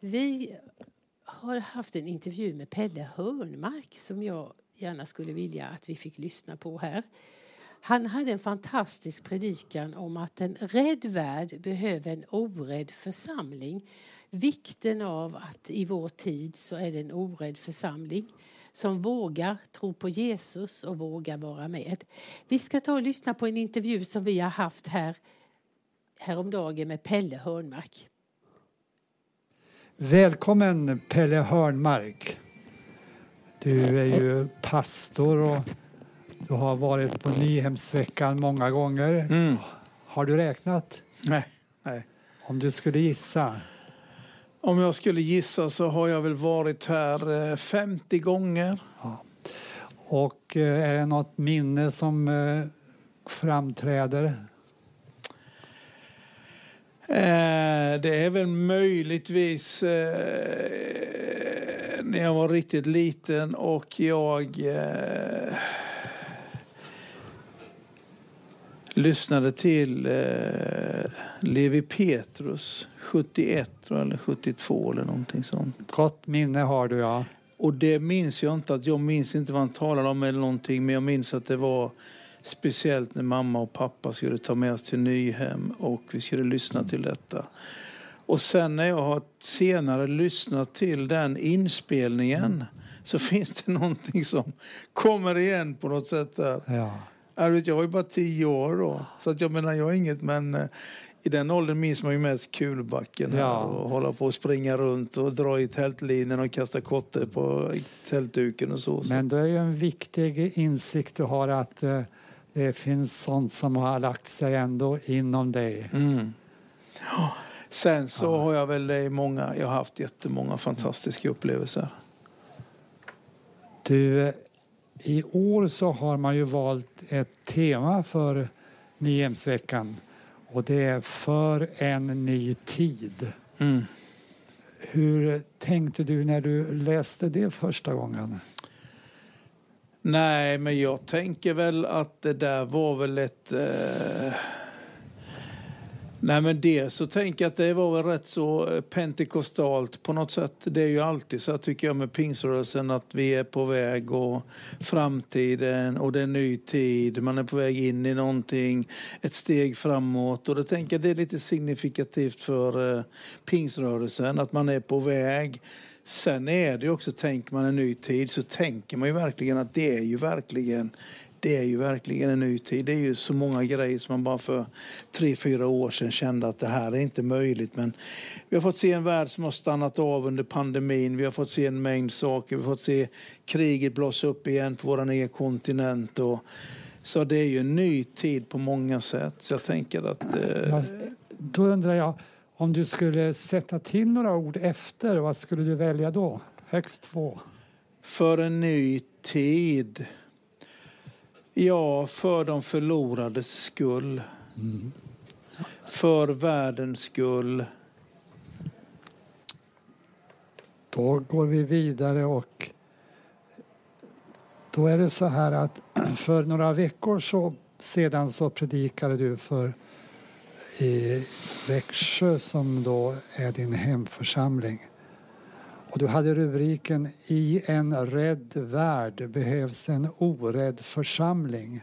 Vi har haft en intervju med Pelle Hörnmark som jag gärna skulle vilja att vi fick lyssna på här. Han hade en fantastisk predikan om att en rädd värld behöver en orädd församling. Vikten av att i vår tid så är det en orädd församling som vågar tro på Jesus och vågar vara med. Vi ska ta och lyssna på en intervju som vi har haft här häromdagen med Pelle Hörnmark. Välkommen Pelle Hörnmark. Du är ju pastor och du har varit på Nyhemsveckan många gånger. Mm. Har du räknat? Nej, nej. Om du skulle gissa? Om jag skulle gissa så har jag väl varit här 50 eh, gånger. Ja. Och eh, är det något minne som eh, framträder? Det är väl möjligtvis när jag var riktigt liten och jag lyssnade till eh, Levi Petrus 71 tror jag, eller 72 eller någonting sånt. Gott minne har du ja. Och det minns jag inte, att jag minns inte vad han talade om eller någonting men jag minns att det var speciellt när mamma och pappa skulle ta med oss till Nyhem och vi skulle lyssna till detta. Och sen när jag har senare lyssnat till den inspelningen så finns det någonting som kommer igen på något sätt där. Ja. Jag, vet, jag var ju bara tio år då. Så att jag menar, jag har inget men eh, i den åldern minns man ju mest kulbacken ja. och hålla på och springa runt och dra i tältlinen och kasta kotte på tältduken och så. Men det är ju en viktig insikt du har att eh, det finns sånt som har lagt sig ändå inom dig. Mm. Ja. Sen så ja. har jag väl i många, jag har haft jättemånga fantastiska upplevelser. Du, i år så har man ju valt ett tema för Nyhemsveckan och det är För en ny tid. Mm. Hur tänkte du när du läste det första gången? Nej, men jag tänker väl att det där var väl ett... Eh Nej men det så tänker jag att det var väl rätt så eh, pentekostalt på något sätt. Det är ju alltid så tycker jag med pingsrörelsen att vi är på väg och framtiden och det är ny tid. Man är på väg in i någonting, ett steg framåt och det tänker jag det är lite signifikativt för eh, pingsrörelsen att man är på väg. Sen är det också, tänker man en ny tid så tänker man ju verkligen att det är ju verkligen det är ju verkligen en ny tid. Det är ju så många grejer som man bara för tre, fyra år sedan kände att det här är inte möjligt. Men vi har fått se en värld som har stannat av under pandemin. Vi har fått se en mängd saker. Vi har fått se kriget blossa upp igen på vår egen kontinent. Och, så det är ju en ny tid på många sätt. Så jag tänker att... Eh... Då undrar jag, om du skulle sätta till några ord efter, vad skulle du välja då? Högst två. För en ny tid. Ja, för de förlorades skull. Mm. För världens skull. Då går vi vidare och då är det så här att för några veckor så, sedan så predikade du för i Växjö som då är din hemförsamling. Och du hade rubriken I en rädd värld behövs en orädd församling.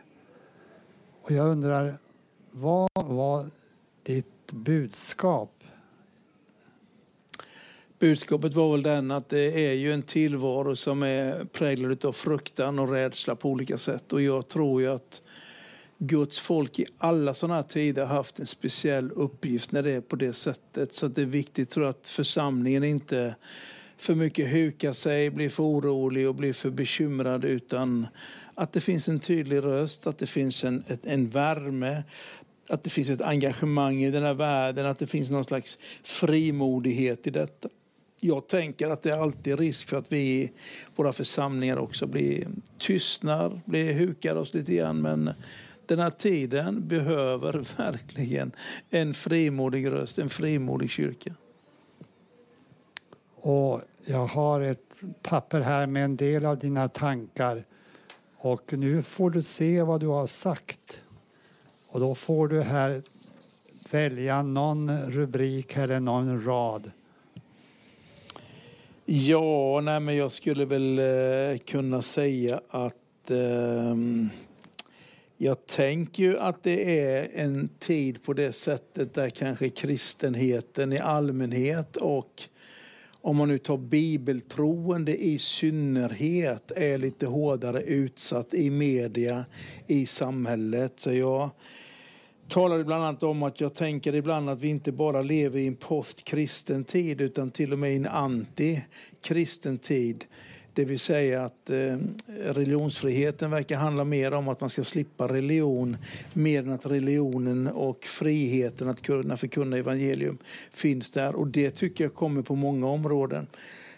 Och jag undrar, vad var ditt budskap? Budskapet var väl den att det är ju en tillvaro som är präglad av fruktan och rädsla på olika sätt. Och jag tror ju att Guds folk i alla sådana här tider har haft en speciell uppgift när det är på det sättet. Så det är viktigt tror jag att församlingen inte för mycket hukar sig, blir för orolig och blir för bekymrad utan att det finns en tydlig röst, att det finns en, en värme, att det finns ett engagemang i den här världen, att det finns någon slags frimodighet i detta. Jag tänker att det är alltid risk för att vi i våra församlingar också blir tystnar, blir hukar oss lite grann men den här tiden behöver verkligen en frimodig röst, en frimodig kyrka. Och jag har ett papper här med en del av dina tankar. Och nu får du se vad du har sagt. Och då får du här välja någon rubrik eller någon rad. Ja, nej, men jag skulle väl eh, kunna säga att eh, jag tänker ju att det är en tid på det sättet där kanske kristenheten i allmänhet och om man nu tar bibeltroende i synnerhet är lite hårdare utsatt i media, i samhället. Så jag talade bland annat om att jag tänker ibland att vi inte bara lever i en postkristen tid utan till och med i en antikristen tid. Det vill säga att eh, religionsfriheten verkar handla mer om att man ska slippa religion mer än att religionen och friheten att kunna förkunna evangelium finns där. Och det tycker jag kommer på många områden.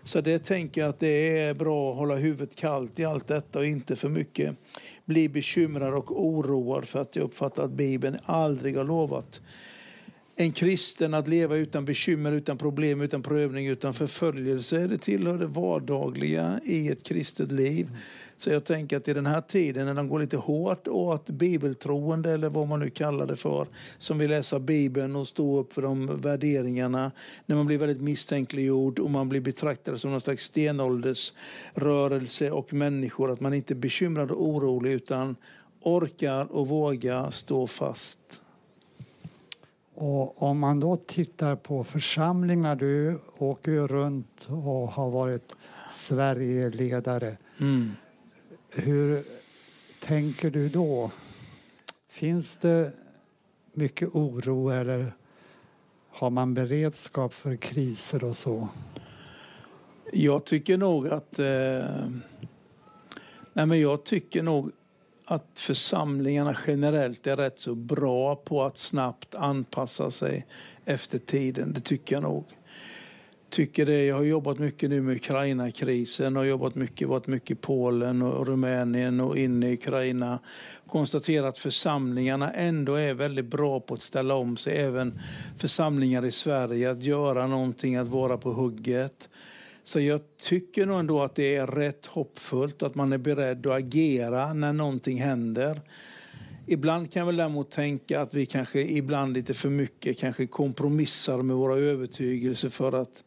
Så det tänker jag att det är bra att hålla huvudet kallt i allt detta och inte för mycket bli bekymrad och oroad för att jag uppfattar att Bibeln aldrig har lovat en kristen att leva utan bekymmer, utan problem, utan prövning, utan förföljelse. Det tillhör det vardagliga i ett kristet liv. Så jag tänker att i den här tiden när de går lite hårt åt bibeltroende eller vad man nu kallar det för, som vill läsa Bibeln och stå upp för de värderingarna, när man blir väldigt misstänkliggjord och man blir betraktad som någon slags stenåldersrörelse och människor, att man inte är bekymrad och orolig utan orkar och vågar stå fast. Och om man då tittar på församlingar, du åker ju runt och har varit Sverigeledare. Mm. Hur tänker du då? Finns det mycket oro eller har man beredskap för kriser och så? Jag tycker nog att... Eh, nej men jag tycker nog att församlingarna generellt är rätt så bra på att snabbt anpassa sig efter tiden. Det tycker jag nog. Tycker det. Jag har jobbat mycket nu med Ukraina-krisen och jobbat mycket, varit mycket i Polen och Rumänien och inne i Ukraina. Konstaterat att församlingarna ändå är väldigt bra på att ställa om sig, även församlingar i Sverige, att göra någonting, att vara på hugget. Så jag tycker nog ändå att det är rätt hoppfullt att man är beredd att agera när någonting händer. Ibland kan jag väl däremot tänka att vi kanske ibland lite för mycket kanske kompromissar med våra övertygelser för att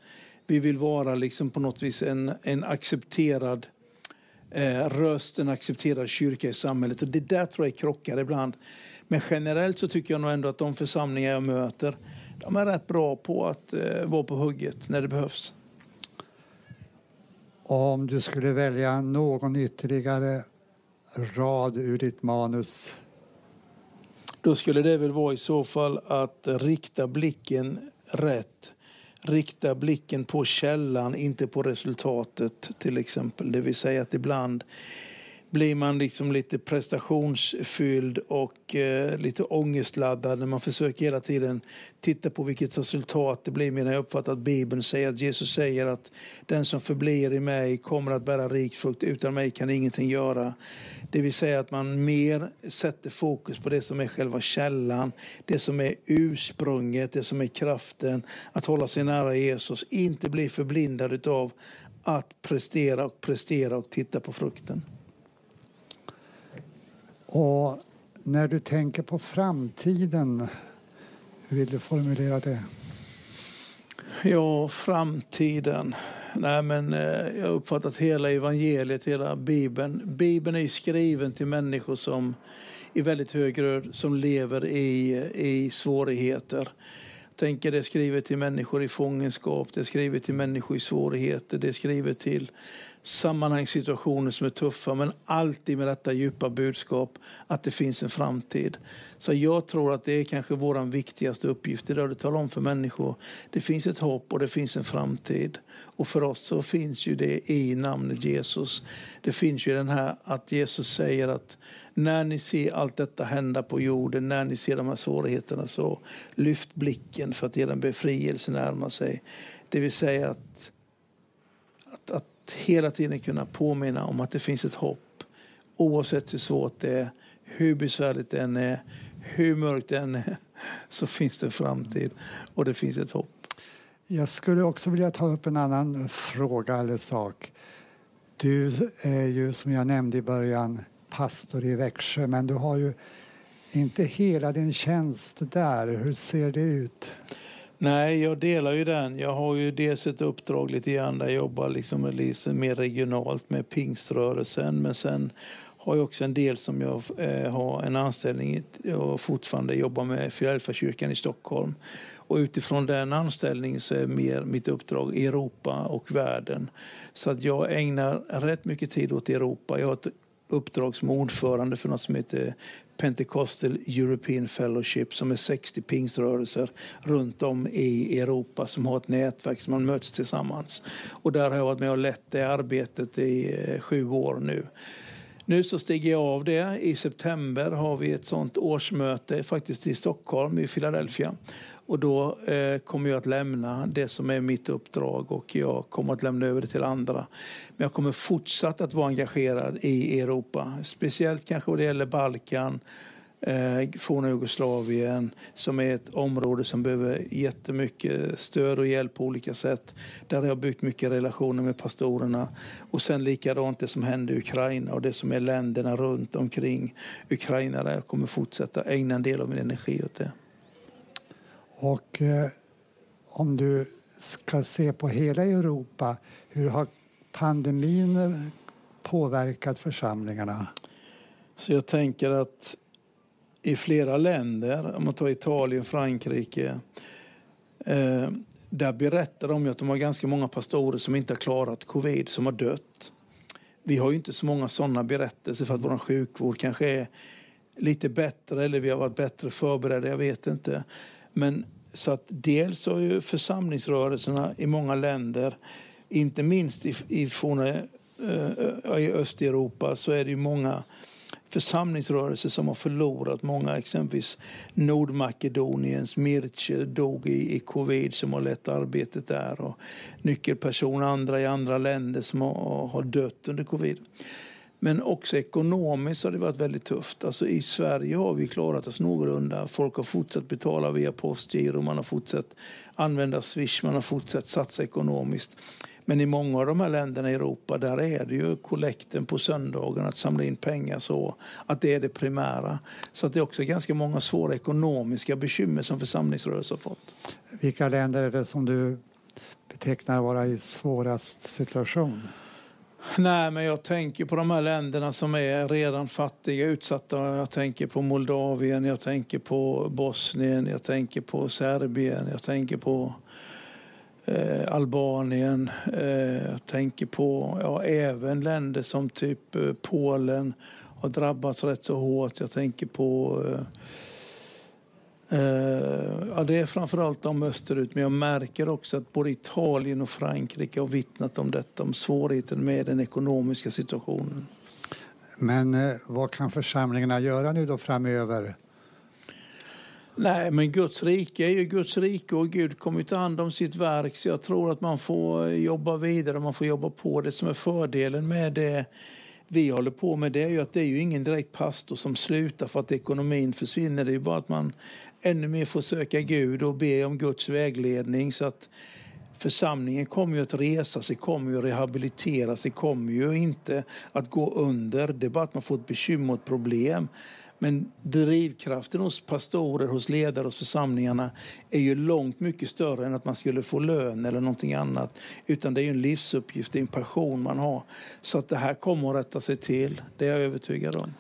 vi vill vara liksom på något vis en, en accepterad eh, röst, en accepterad kyrka i samhället. Och det där tror jag krockar ibland. Men generellt så tycker jag nog ändå att de församlingar jag möter de är rätt bra på att eh, vara på hugget när det behövs. Om du skulle välja någon ytterligare rad ur ditt manus? Då skulle det väl vara i så fall att rikta blicken rätt. Rikta blicken på källan, inte på resultatet till exempel. Det vill säga att ibland blir man liksom lite prestationsfylld och eh, lite ångestladdad när man försöker hela tiden titta på vilket resultat det blir. Medan jag uppfattar att Bibeln säger att Jesus säger att den som förblir i mig kommer att bära rik frukt. Utan mig kan ingenting göra. Det vill säga att man mer sätter fokus på det som är själva källan, det som är ursprunget, det som är kraften, att hålla sig nära Jesus. Inte bli förblindad av att prestera och prestera och titta på frukten. Och när du tänker på framtiden, hur vill du formulera det? Ja, framtiden. Nej, men eh, jag har uppfattat hela evangeliet, hela Bibeln. Bibeln är skriven till människor som i väldigt hög grad som lever i, i svårigheter. Jag tänker det är skrivet till människor i fångenskap, det är skrivet till människor i svårigheter, det är skrivet till sammanhangssituationer som är tuffa men alltid med detta djupa budskap att det finns en framtid. Så jag tror att det är kanske vår viktigaste uppgift idag att tala om för människor det finns ett hopp och det finns en framtid. Och för oss så finns ju det i namnet Jesus. Det finns ju den här att Jesus säger att när ni ser allt detta hända på jorden, när ni ser de här svårigheterna så lyft blicken för att er befrielse närmar sig. Det vill säga att, att, hela tiden kunna påminna om att det finns ett hopp. Oavsett hur svårt det är, hur besvärligt det än är, hur mörkt det än är, så finns det en framtid och det finns ett hopp. Jag skulle också vilja ta upp en annan fråga eller sak. Du är ju som jag nämnde i början pastor i Växjö men du har ju inte hela din tjänst där. Hur ser det ut? Nej, jag delar ju den. Jag har ju dels ett uppdrag lite grann där jag jobbar liksom mer regionalt med pingströrelsen. Men sen har jag också en del som jag eh, har en anställning och fortfarande jobbar med Filadelfiakyrkan i Stockholm. Och utifrån den anställningen så är mer mitt uppdrag Europa och världen. Så att jag ägnar rätt mycket tid åt Europa. Jag har ett uppdrag som ordförande för något som heter Pentecostal European Fellowship som är 60 pingströrelser runt om i Europa som har ett nätverk som man möts tillsammans. Och där har jag varit med och lett det arbetet i eh, sju år nu. Nu så stiger jag av det. I september har vi ett sånt årsmöte faktiskt i Stockholm, i Philadelphia. Och då eh, kommer jag att lämna det som är mitt uppdrag och jag kommer att lämna över det till andra. Men jag kommer fortsatt att vara engagerad i Europa. Speciellt kanske vad det gäller Balkan, eh, forna Jugoslavien som är ett område som behöver jättemycket stöd och hjälp på olika sätt. Där har jag byggt mycket relationer med pastorerna. Och sen likadant det som händer i Ukraina och det som är länderna runt omkring Ukraina där jag kommer fortsätta ägna en del av min energi åt det. Och eh, om du ska se på hela Europa, hur har pandemin eh, påverkat församlingarna? Så jag tänker att i flera länder, om man tar Italien, Frankrike, eh, där berättar de att de har ganska många pastorer som inte har klarat covid, som har dött. Vi har ju inte så många sådana berättelser för att vår sjukvård kanske är lite bättre eller vi har varit bättre förberedda, jag vet inte. Men så att dels har ju församlingsrörelserna i många länder, inte minst i, i, forna, eh, i Östeuropa, så är det ju många församlingsrörelser som har förlorat många. Exempelvis Nordmakedoniens Mirce dog i, i covid som har lett arbetet där. Och nyckelpersoner andra i andra länder som har, har dött under covid. Men också ekonomiskt har det varit väldigt tufft. Alltså I Sverige har vi klarat oss någorlunda. Folk har fortsatt betala via postgiro, man har fortsatt använda Swish, man har fortsatt satsa ekonomiskt. Men i många av de här länderna i Europa där är det ju kollekten på söndagen, att samla in pengar så att det är det primära. Så att det är också ganska många svåra ekonomiska bekymmer som församlingsrörelsen har fått. Vilka länder är det som du betecknar vara i svårast situation? Nej, men jag tänker på de här länderna som är redan fattiga, utsatta. Jag tänker på Moldavien, jag tänker på Bosnien, jag tänker på Serbien, jag tänker på eh, Albanien. Eh, jag tänker på ja, även länder som typ eh, Polen har drabbats rätt så hårt. Jag tänker på eh, Eh, ja, det är framförallt de österut, men jag märker också att både Italien och Frankrike har vittnat om detta, om svårigheten med den ekonomiska situationen. Men eh, vad kan församlingarna göra nu då framöver? Nej, men Guds rike är ju Guds rike och Gud kommer ta hand om sitt verk. Så jag tror att man får jobba vidare, man får jobba på. Det som är fördelen med det vi håller på med det är ju att det är ju ingen direkt pastor som slutar för att ekonomin försvinner. Det är ju bara att man ännu mer få söka Gud och be om Guds vägledning så att församlingen kommer ju att resa sig, kommer ju att rehabilitera sig, kommer ju inte att gå under. Det är bara att man får ett bekymmer och ett problem. Men drivkraften hos pastorer, hos ledare hos församlingarna är ju långt mycket större än att man skulle få lön eller någonting annat. Utan det är ju en livsuppgift, det är en passion man har. Så att det här kommer att rätta sig till, det är jag övertygad om.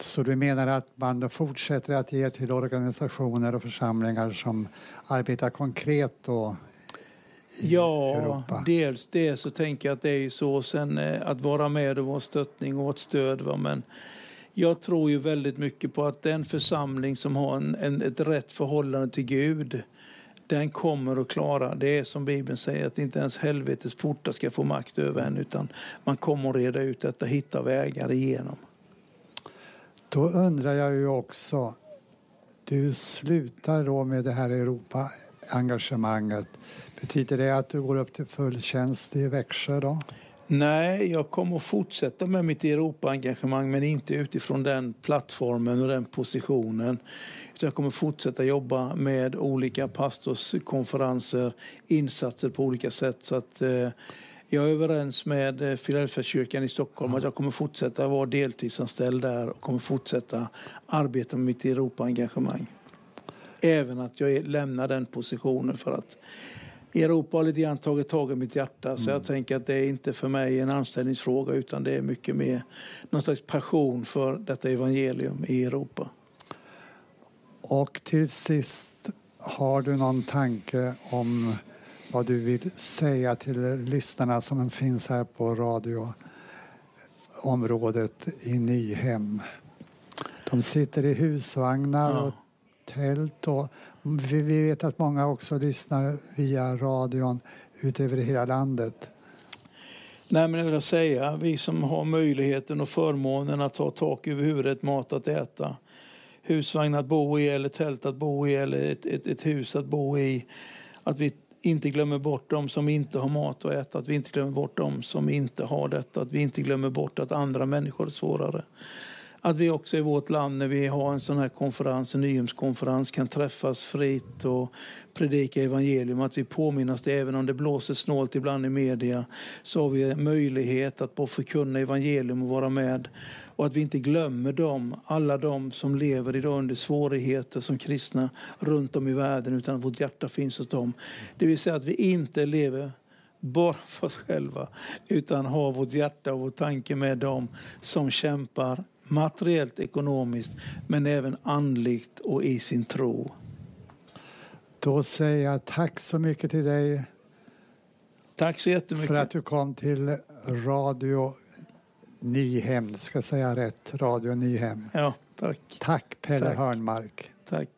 Så du menar att man fortsätter att ge till organisationer och församlingar som arbetar konkret då i ja, Europa? dels det så tänker jag att det är så. Sen eh, att vara med och vara stöttning och ett stöd. Va? Men jag tror ju väldigt mycket på att den församling som har en, en, ett rätt förhållande till Gud den kommer att klara, det är som Bibeln säger, att inte ens helvetets portar ska få makt över en utan man kommer att reda ut detta, hitta vägar igenom. Då undrar jag ju också, du slutar då med det här Europa-engagemanget. Betyder det att du går upp till full tjänst i Växjö då? Nej, jag kommer att fortsätta med mitt Europa-engagemang men inte utifrån den plattformen och den positionen. Jag kommer fortsätta jobba med olika pastorskonferenser, insatser på olika sätt. Så att, eh, jag är överens med eh, Filadelfiakyrkan i Stockholm att jag kommer fortsätta vara deltidsanställd där och kommer fortsätta arbeta med mitt Europa-engagemang. även att jag lämnar den positionen för att Europa har lite grann tagit tag i mitt hjärta så jag mm. tänker att det är inte för mig en anställningsfråga utan det är mycket mer någon slags passion för detta evangelium i Europa. Och till sist, har du någon tanke om vad du vill säga till lyssnarna som finns här på radioområdet i Nyhem? De sitter i husvagnar ja. och tält och vi vet att många också lyssnar via radion ut över hela landet. Nej, men jag vill säga, vi som har möjligheten och förmånen att ha tak över huvudet, mat att äta, husvagn att bo i eller tält att bo i eller ett, ett, ett hus att bo i. Att vi inte glömmer bort dem som inte har mat att äta, att vi inte glömmer bort dem som inte har detta, att vi inte glömmer bort att andra människor är svårare att vi också i vårt land när vi har en sån här konferens, en nyhemskonferens, kan träffas fritt och predika evangelium. Att vi påminner det, även om det blåser snålt ibland i media, så har vi möjlighet att få förkunna evangelium och vara med. Och att vi inte glömmer dem, alla de som lever idag under svårigheter som kristna runt om i världen, utan att vårt hjärta finns hos dem. Det vill säga att vi inte lever bara för oss själva utan har vårt hjärta och vår tanke med dem som kämpar materiellt, ekonomiskt, men även andligt och i sin tro. Då säger jag tack så mycket till dig. Tack så jättemycket. För att du kom till Radio Nyhem, ska säga rätt, Radio Nyhem. Ja, tack. Tack Pelle tack. Hörnmark. Tack.